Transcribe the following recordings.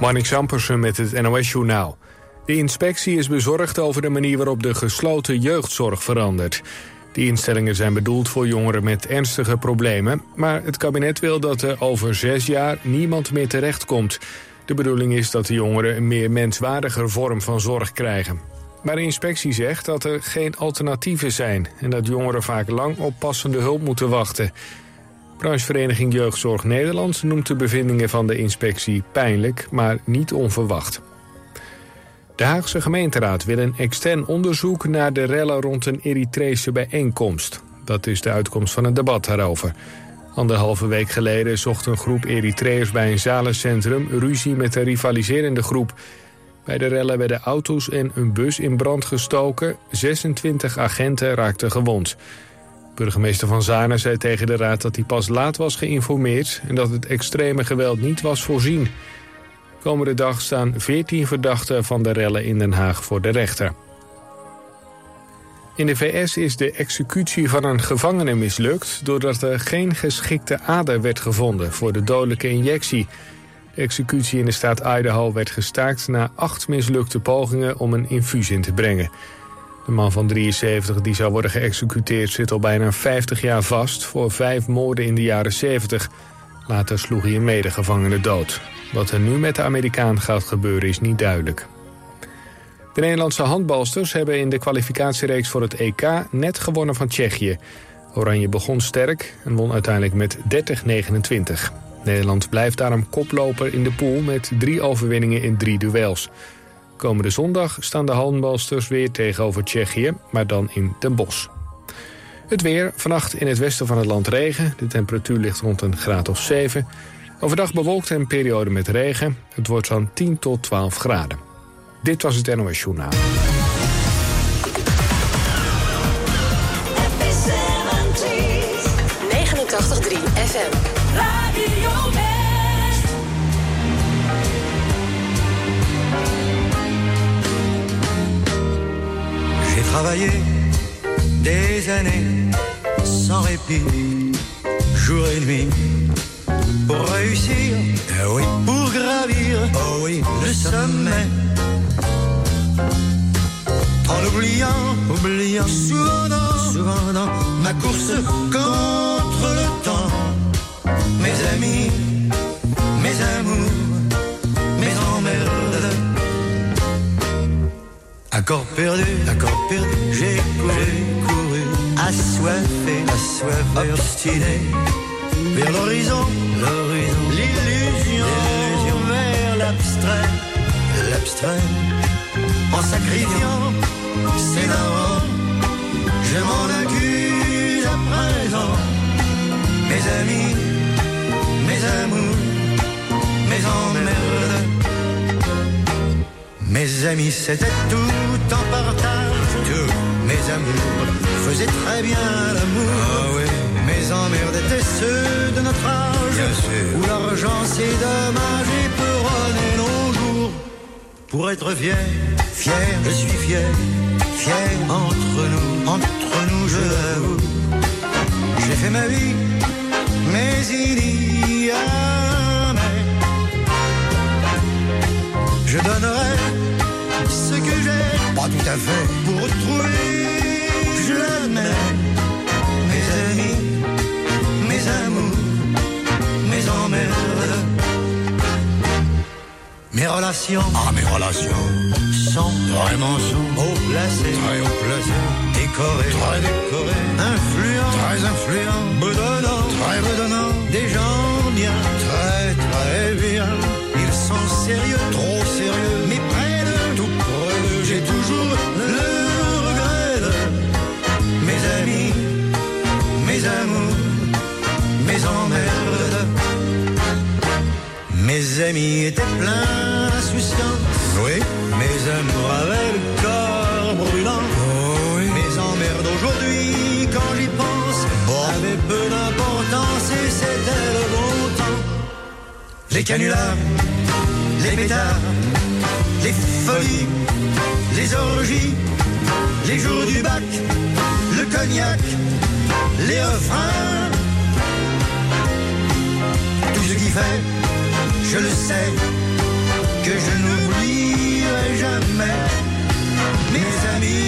Marnik Sampersen met het NOS-journaal. De inspectie is bezorgd over de manier waarop de gesloten jeugdzorg verandert. Die instellingen zijn bedoeld voor jongeren met ernstige problemen... maar het kabinet wil dat er over zes jaar niemand meer terechtkomt. De bedoeling is dat de jongeren een meer menswaardiger vorm van zorg krijgen. Maar de inspectie zegt dat er geen alternatieven zijn... en dat jongeren vaak lang op passende hulp moeten wachten... Branchevereniging Jeugdzorg Nederland noemt de bevindingen van de inspectie pijnlijk, maar niet onverwacht. De Haagse gemeenteraad wil een extern onderzoek naar de rellen rond een Eritrese bijeenkomst. Dat is de uitkomst van een debat daarover. Anderhalve week geleden zocht een groep Eritreërs bij een zalencentrum ruzie met een rivaliserende groep. Bij de rellen werden auto's en een bus in brand gestoken. 26 agenten raakten gewond. Burgemeester Van Zanen zei tegen de raad dat hij pas laat was geïnformeerd... en dat het extreme geweld niet was voorzien. Komende dag staan 14 verdachten van de rellen in Den Haag voor de rechter. In de VS is de executie van een gevangene mislukt... doordat er geen geschikte ader werd gevonden voor de dodelijke injectie. De executie in de staat Idaho werd gestaakt na acht mislukte pogingen om een infuus in te brengen... De man van 73 die zou worden geëxecuteerd zit al bijna 50 jaar vast... voor vijf moorden in de jaren 70. Later sloeg hij een medegevangene dood. Wat er nu met de Amerikaan gaat gebeuren is niet duidelijk. De Nederlandse handbalsters hebben in de kwalificatiereeks voor het EK... net gewonnen van Tsjechië. Oranje begon sterk en won uiteindelijk met 30-29. Nederland blijft daarom koploper in de pool... met drie overwinningen in drie duels... Komende zondag staan de handbalsters weer tegenover Tsjechië, maar dan in Den Bosch. Het weer, vannacht in het westen van het land regen. De temperatuur ligt rond een graad of 7. Overdag bewolkt en periode met regen. Het wordt zo'n 10 tot 12 graden. Dit was het NOS Journaal. Travaillé des années sans répit, jour et nuit, pour réussir, eh oui, pour gravir, oh oui, le sommet. En oubliant, oubliant, souvent souvent ma course contre le temps, mes amis, mes amours Accord perdu, accord perdu, j'ai couru, couru, assoiffé, assoiffé, obstiné, vers l'horizon, l'horizon, l'illusion, vers l'abstrait, l'abstrait, en sacrifiant ses darons, je m'en accuse à présent, mes amis, mes amours, mes emmerdes mes amis, c'était tout en partage. Tous mes amours faisaient très bien l'amour. Ah mes emmerdes étaient ceux de notre âge. Où l'argent, c'est dommage et peut nos jours. Pour être fier, fier, je suis fier. Fier entre nous, entre nous, je l'avoue. J'ai fait ma vie, mais il y a je donnerai ce que j'ai, pas tout à fait, pour retrouver, je l'admets, mes amis, mes amours, mes emmerdes. Mes relations, ah mes relations, sont vraiment sont haut placées, très haut placées, décorées, très décorées, influents, très influents, bedonnants, très bedonnants, des gens bien, très très bien. Ils sont sérieux, trop sérieux, mais toujours le regret mes amis, mes amours, mes emmerdes. Mes amis étaient pleins d'insouciance, oui. Mes amours avaient le corps brûlant, oh, oui. Mes emmerdes aujourd'hui, quand j'y pense, bon. avaient peu d'importance et c'était le bon temps. Les canulars les pétards, les folies, les orgies, les jours du bac, le cognac, les refrains. Tout ce qui fait, je le sais, que je n'oublierai jamais mes amis.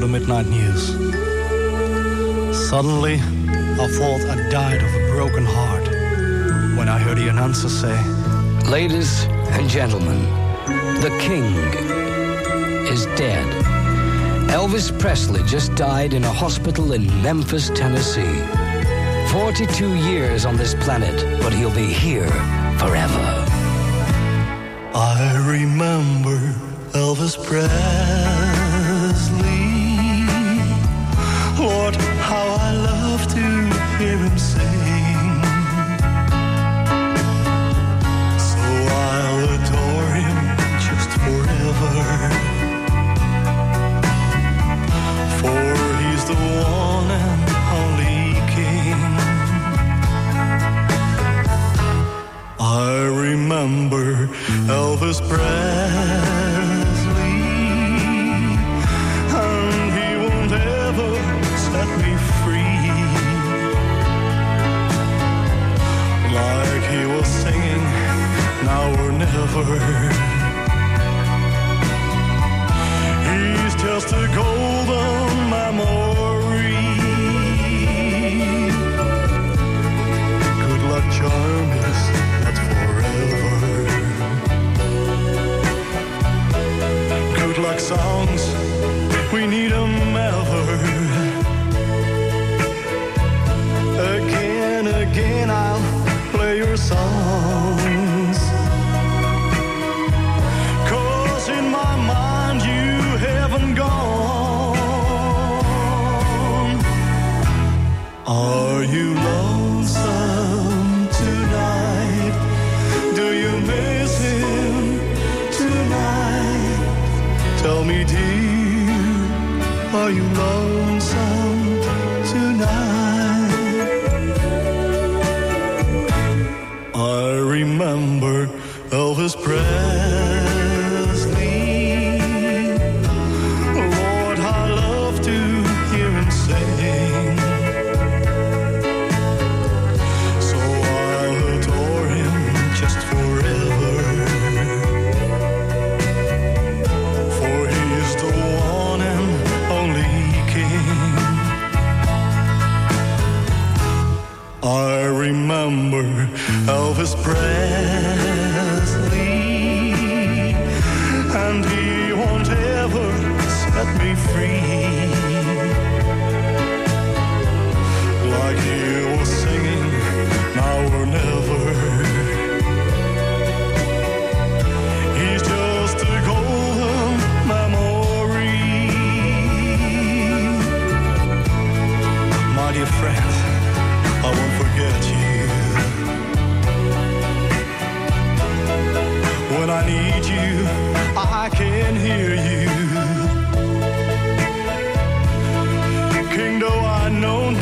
For the midnight news. Suddenly, I thought I died of a broken heart when I heard the announcer say, Ladies and gentlemen, the king is dead. Elvis Presley just died in a hospital in Memphis, Tennessee. 42 years on this planet, but he'll be here forever. I remember Elvis Presley. Hear him sing. So I'll adore him just forever. For he's the one and only king. I remember Elvis Presley. He's just a golden memory. Good luck charm is not forever. Good luck songs, we need them don't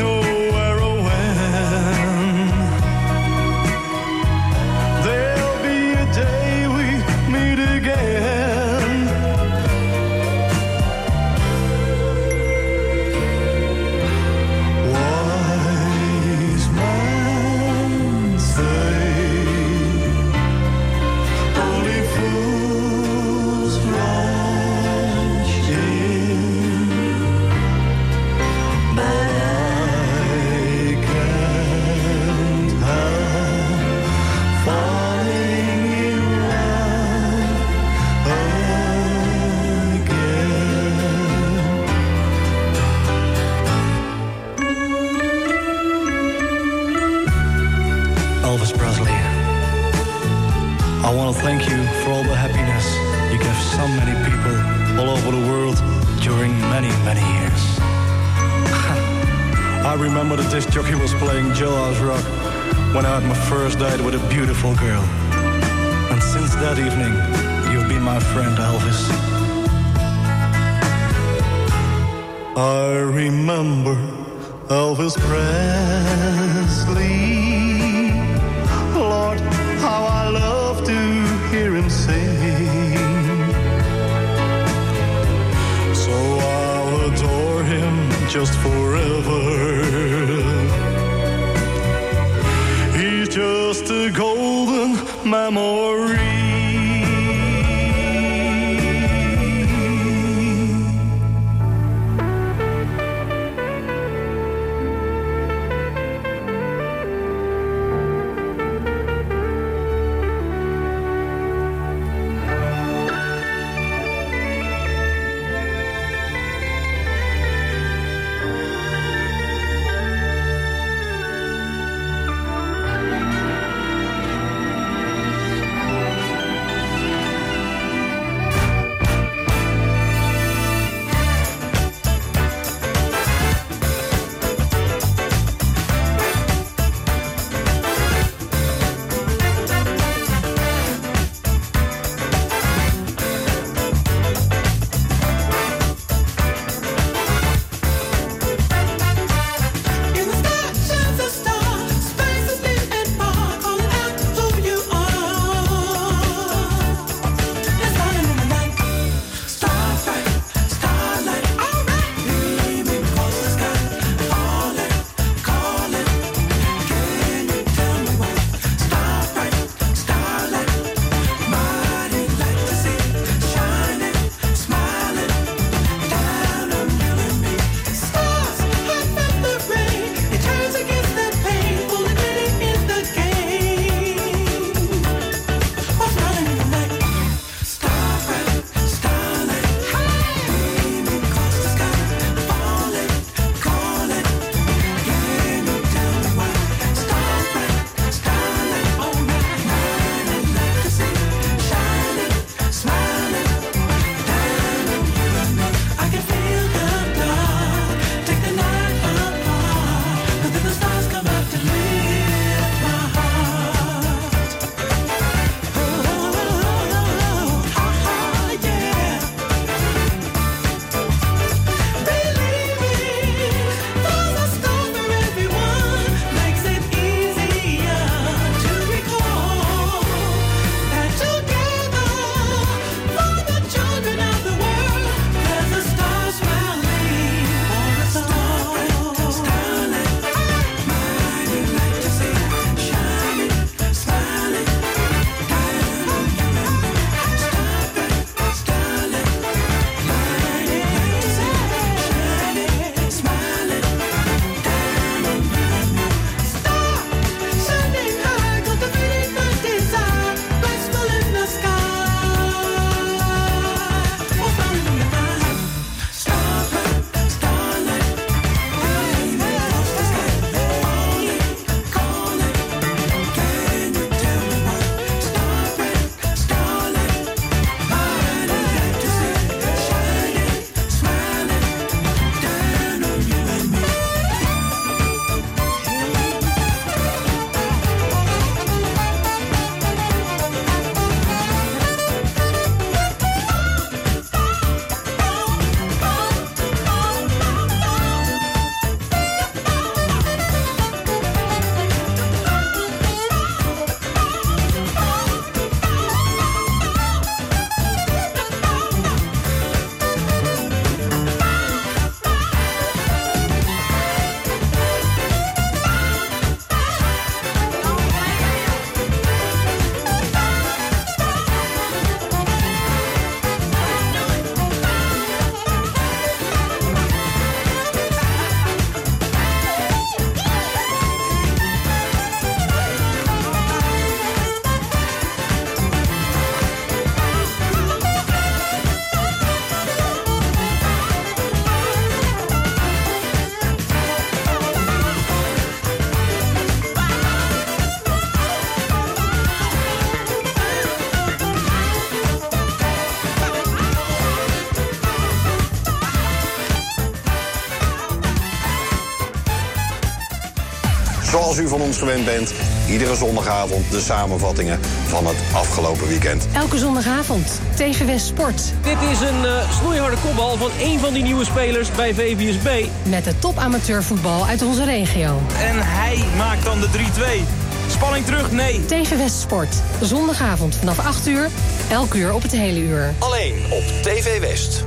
Zoals u van ons gewend bent, iedere zondagavond de samenvattingen van het afgelopen weekend. Elke zondagavond tegen West Sport. Dit is een uh, snoeiharde kopbal van een van die nieuwe spelers bij VVSB. Met de top amateurvoetbal uit onze regio. En hij maakt dan de 3-2. Spanning terug? Nee. Tegen West Sport. Zondagavond vanaf 8 uur. Elk uur op het hele uur. Alleen op TV West.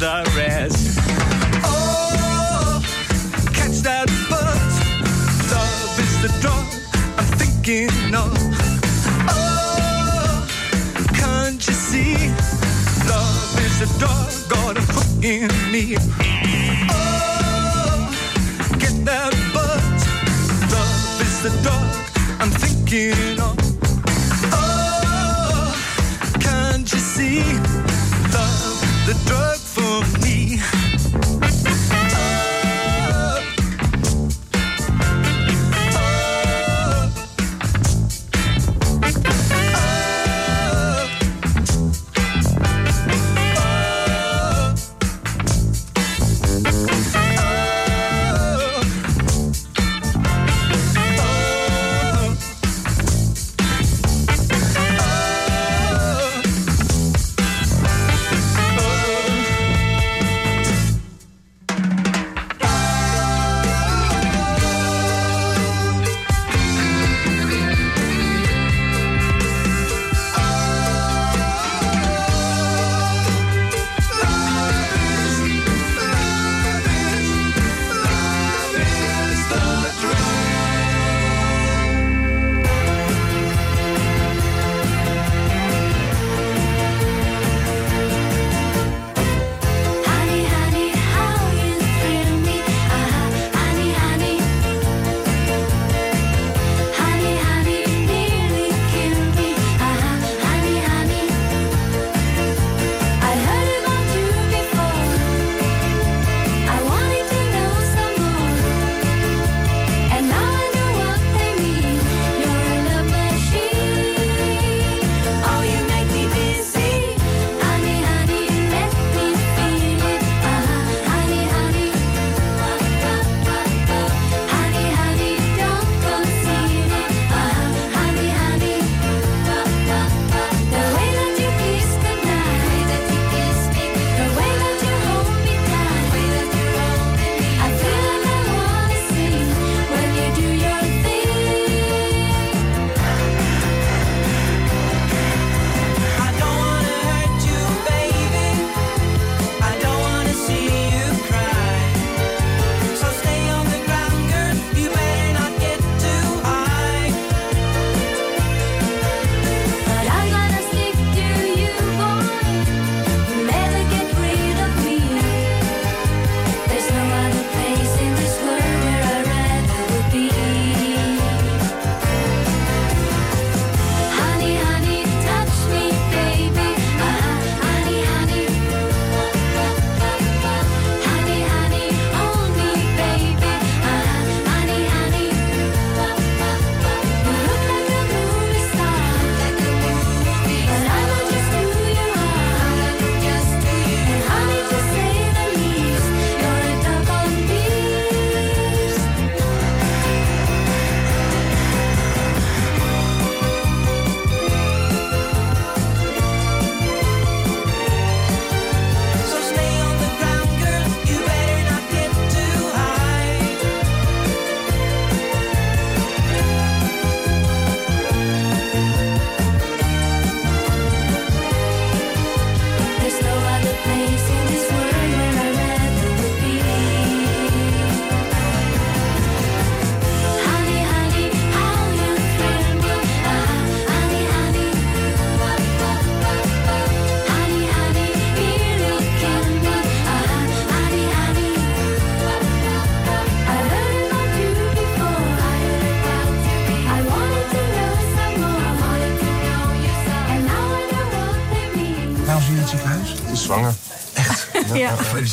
the rest. Oh, catch that buzz. Love is the drug I'm thinking of. Oh, can't you see? Love is the drug got a hook in me. Oh, get that buzz. Love is the drug I'm thinking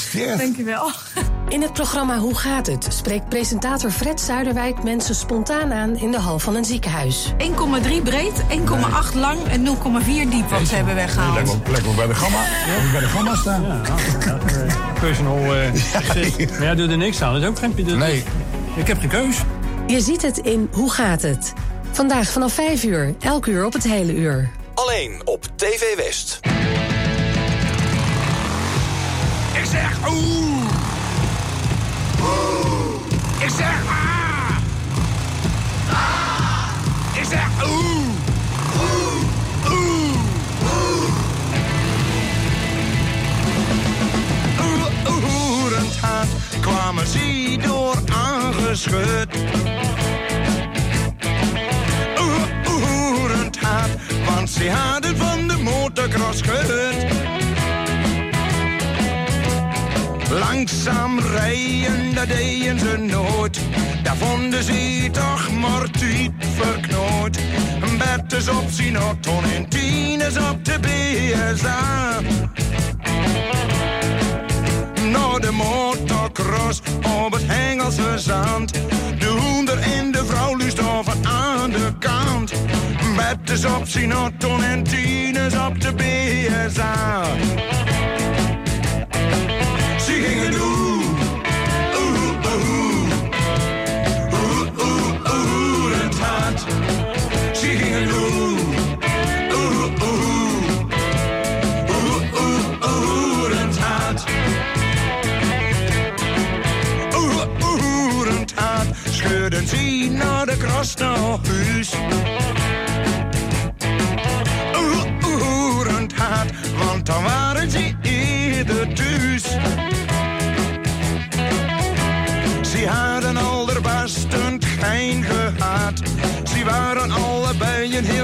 Gefeliciteerd. Dankjewel. In het programma Hoe gaat het? spreekt presentator Fred Zuiderwijk mensen spontaan aan in de hal van een ziekenhuis. 1,3 breed, 1,8 lang en 0,4 diep wat ze hebben weggehaald. Lekker, lekker bij de gamma. Ja. Bij de gamma staan. Personal eh assist. Maar ja, doe er niks aan. Dat is ook geen... dat- Nee. Ik heb geen keus. Je ziet het in Hoe gaat het? Vandaag vanaf 5 uur, elk uur op het hele uur. Alleen op TV West. Zeg oeh. Oeh. Ik zeg ah. Ah. Ik zeg oeh. Oeh. Oeh. Oeh. Oerend hard kwamen ze door aangeschud. Oeh, hard, want ze hadden van de motocross gehoord. Langzaam rijden, dat deden ze nooit. Daar vonden ze toch maar verknoot. Bertus op zijn auto en Tines op de BSA. Naar de motocross op het Hengelse zand. De hoender en de vrouw lust over aan de kant. Bertus op zijn auto en Tines op de BSA.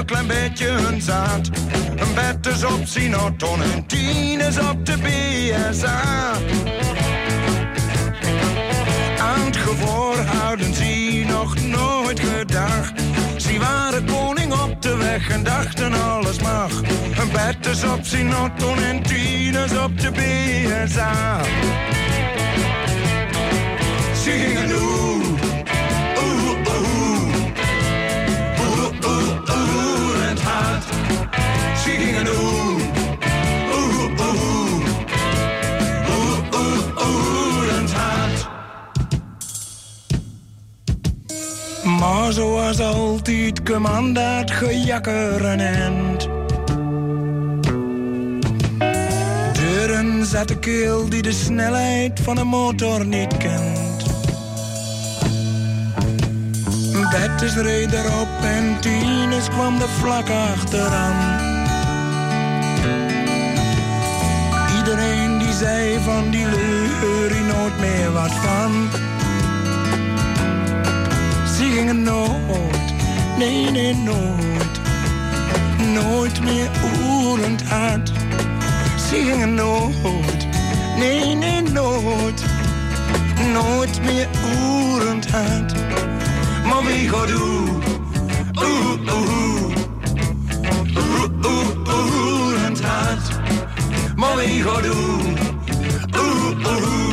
Klein beetje hun zaad. Een bed is op zijn auto en tien is op de BSA. Aan het gevoor hadden ze nog nooit gedacht. Ze waren koning op de weg en dachten alles mag. Een bed is op zijn auto en tien is op de BSA. Ze gingen doen. Doen. Oeh, oeh. Oeh, oeh, oeh, het hart. Maar zoals altijd kwam dat gejakker een end. Deuren zat de keel die de snelheid van een motor niet kent. Bettes reed erop en Tines kwam er vlak achteraan. Iedereen die zei van die hier nooit meer wat van. Ze gingen nooit, nee nee nooit, nooit meer oerend hard. Ze gingen nooit, nee nee nooit, nooit meer oerend hard. Maar wie gaat? Oeh, oeh, oeh, výhodu. Uh, uh, uh.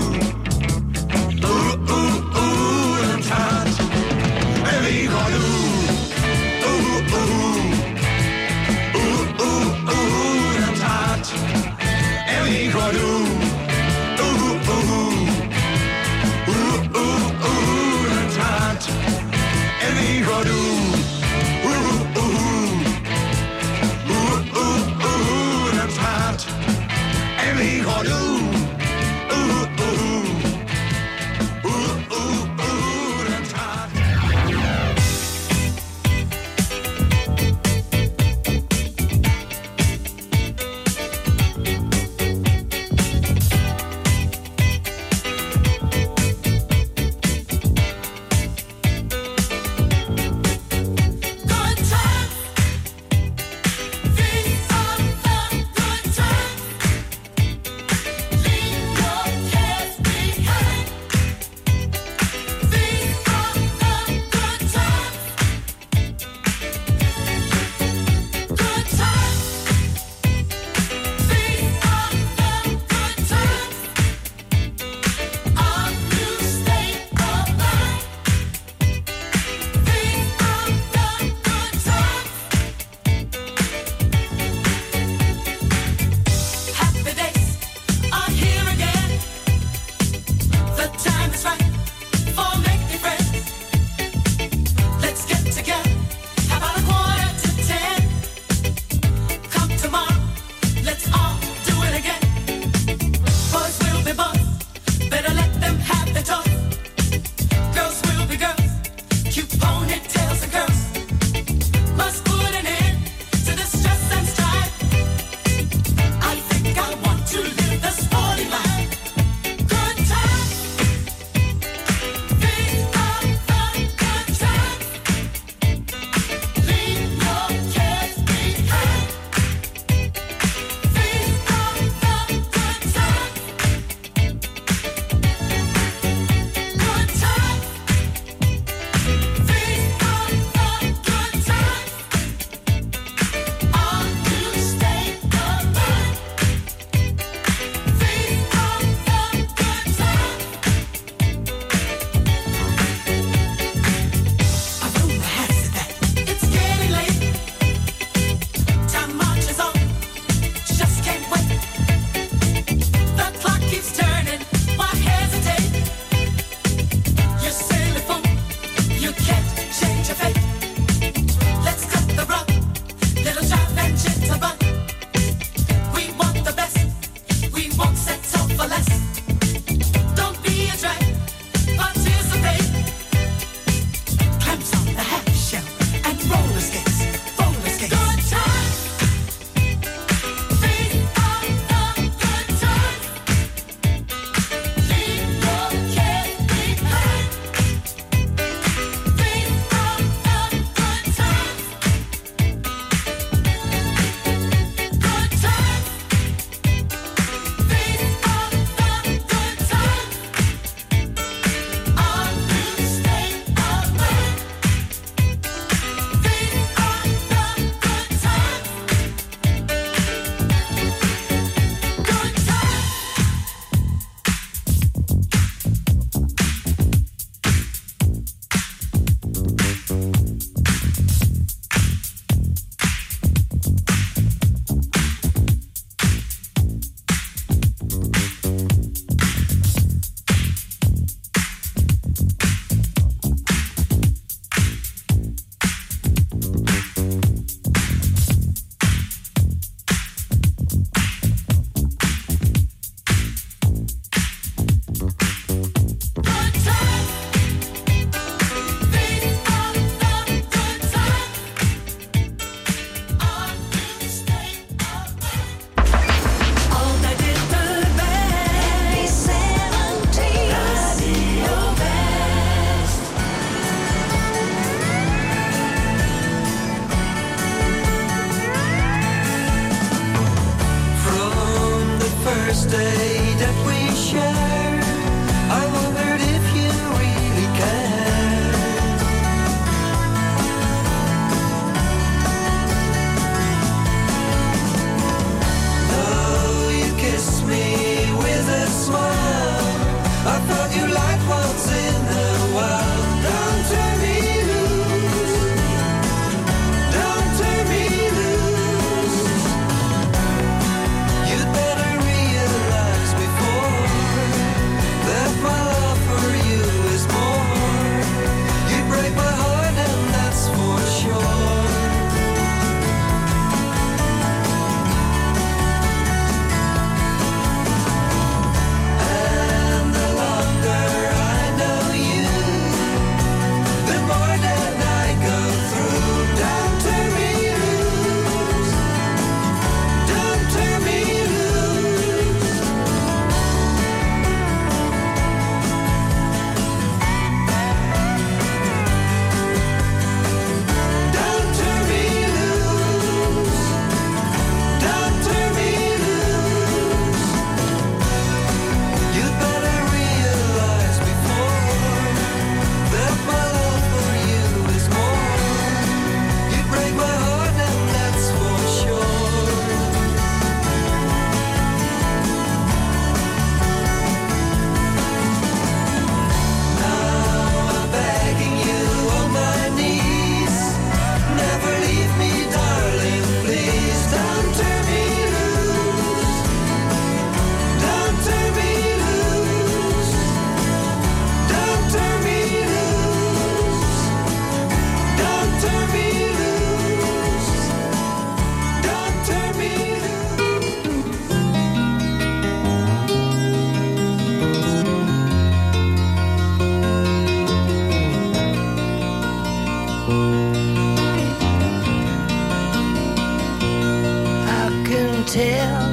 tell.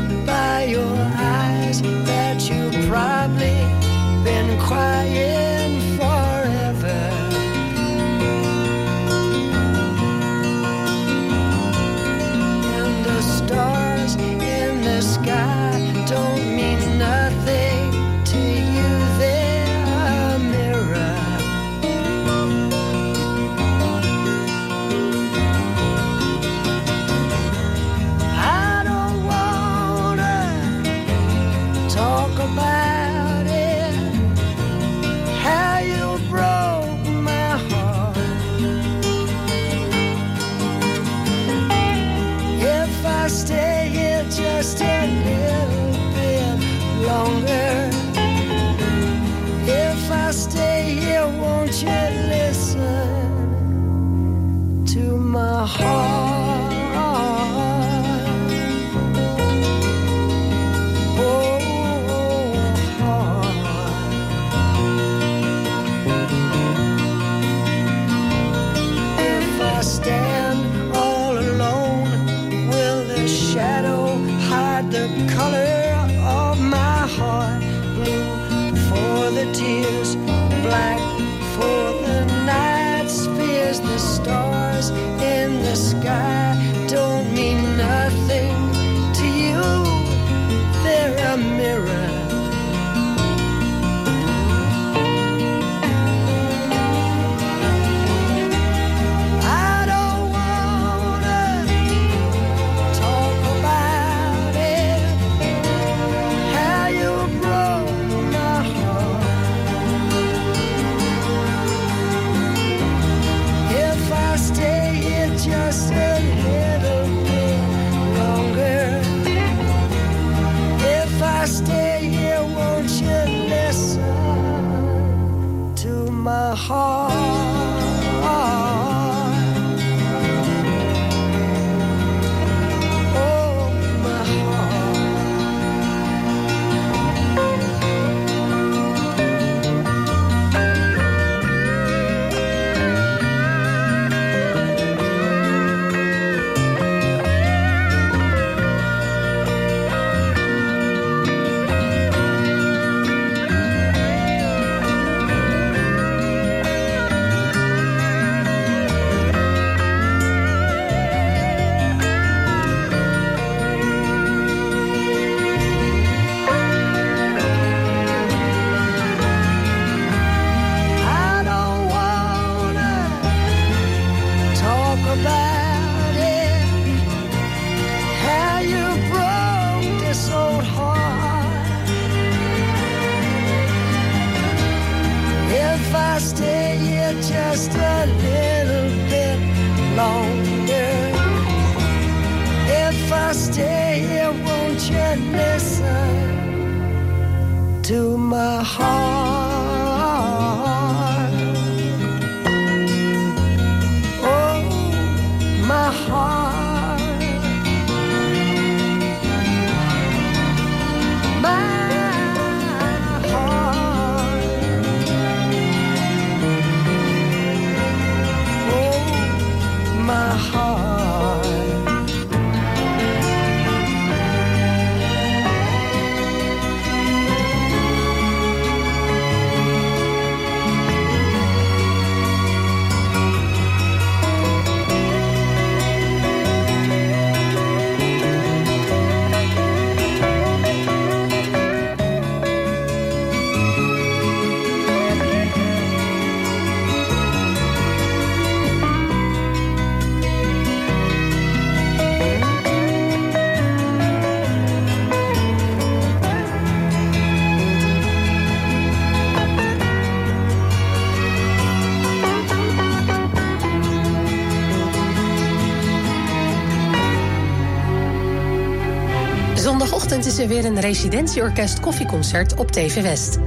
weer een residentieorkest koffieconcert op TV West.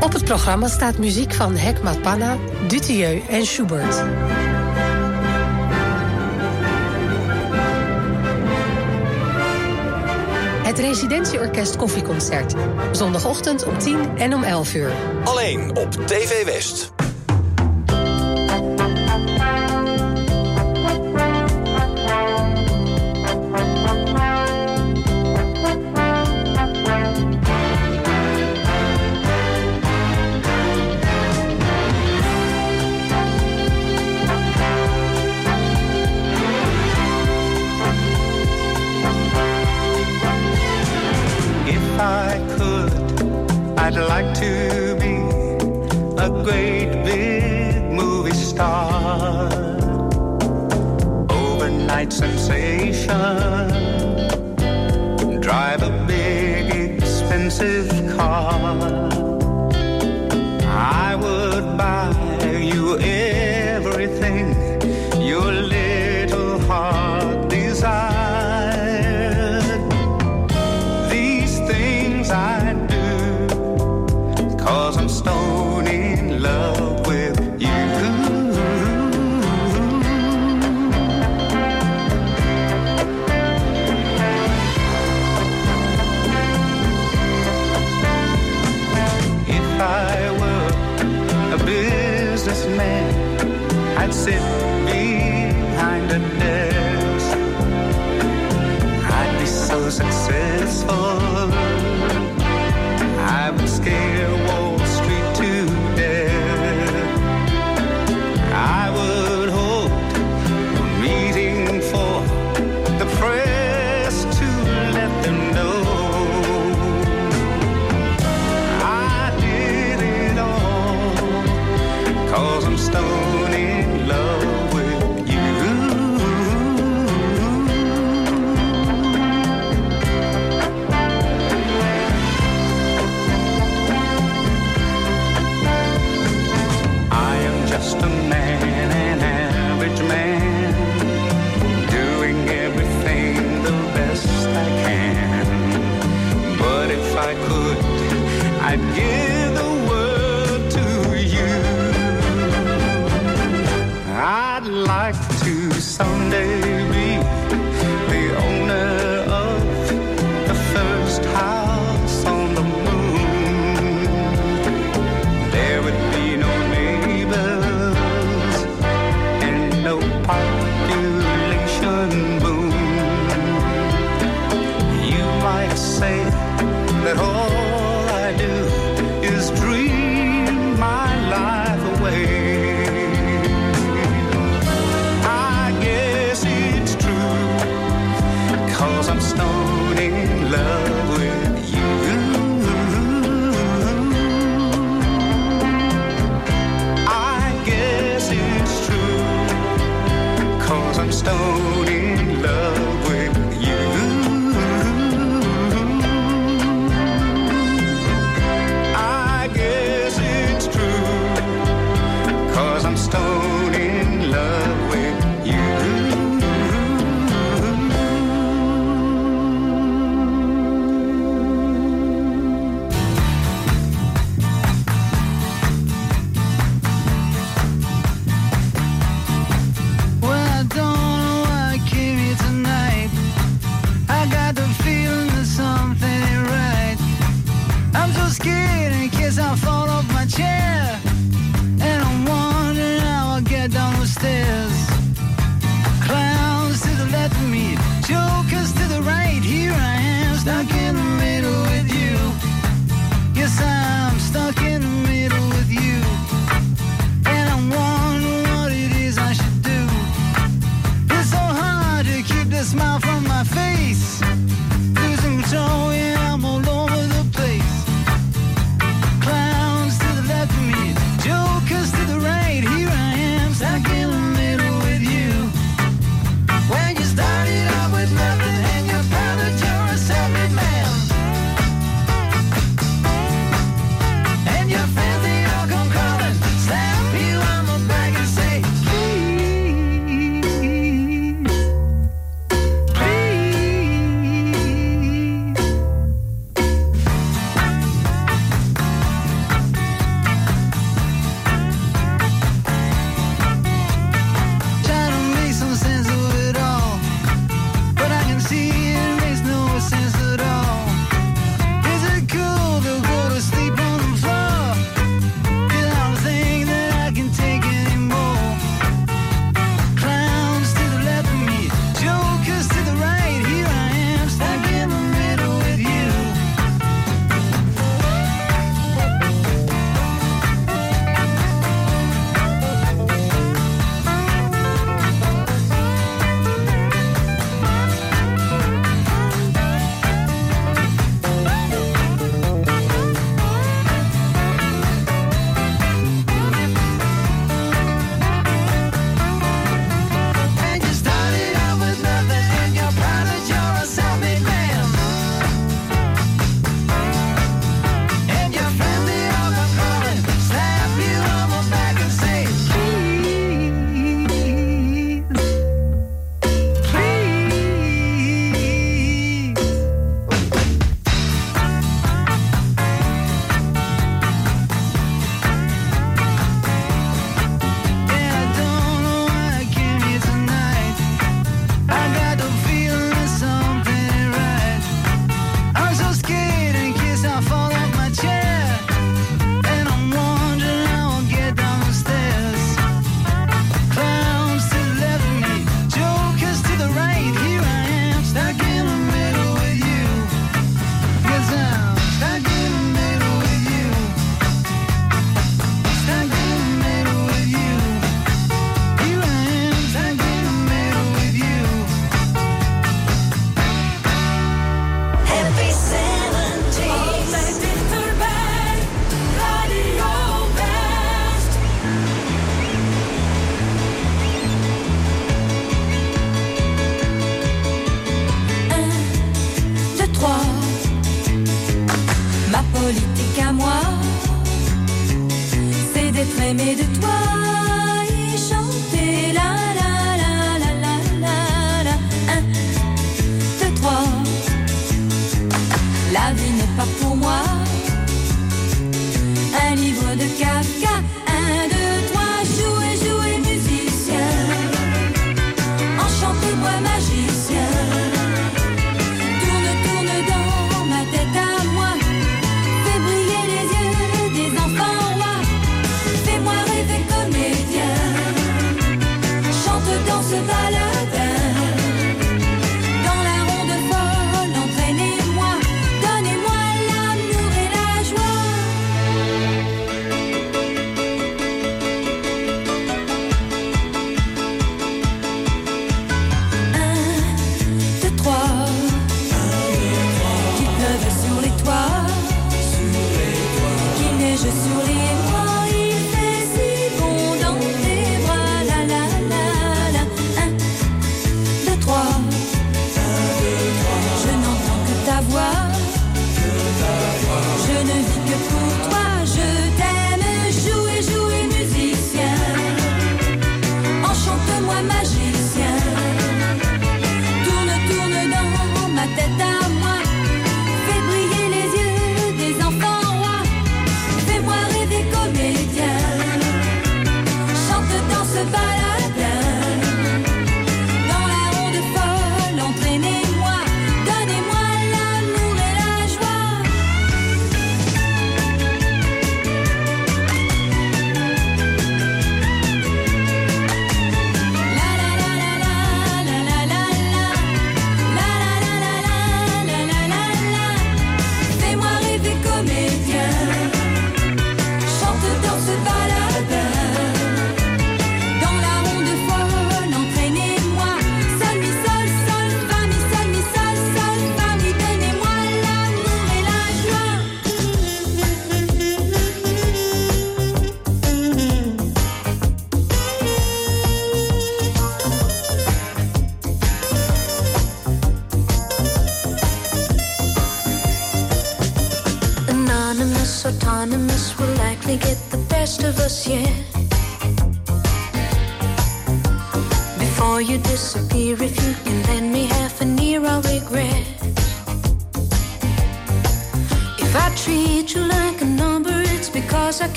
Op het programma staat muziek van Hekmat Panna, Dutilleux en Schubert. Het Residentieorkest Koffieconcert. Zondagochtend om 10 en om 11 uur. Alleen op TV West.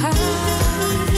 High.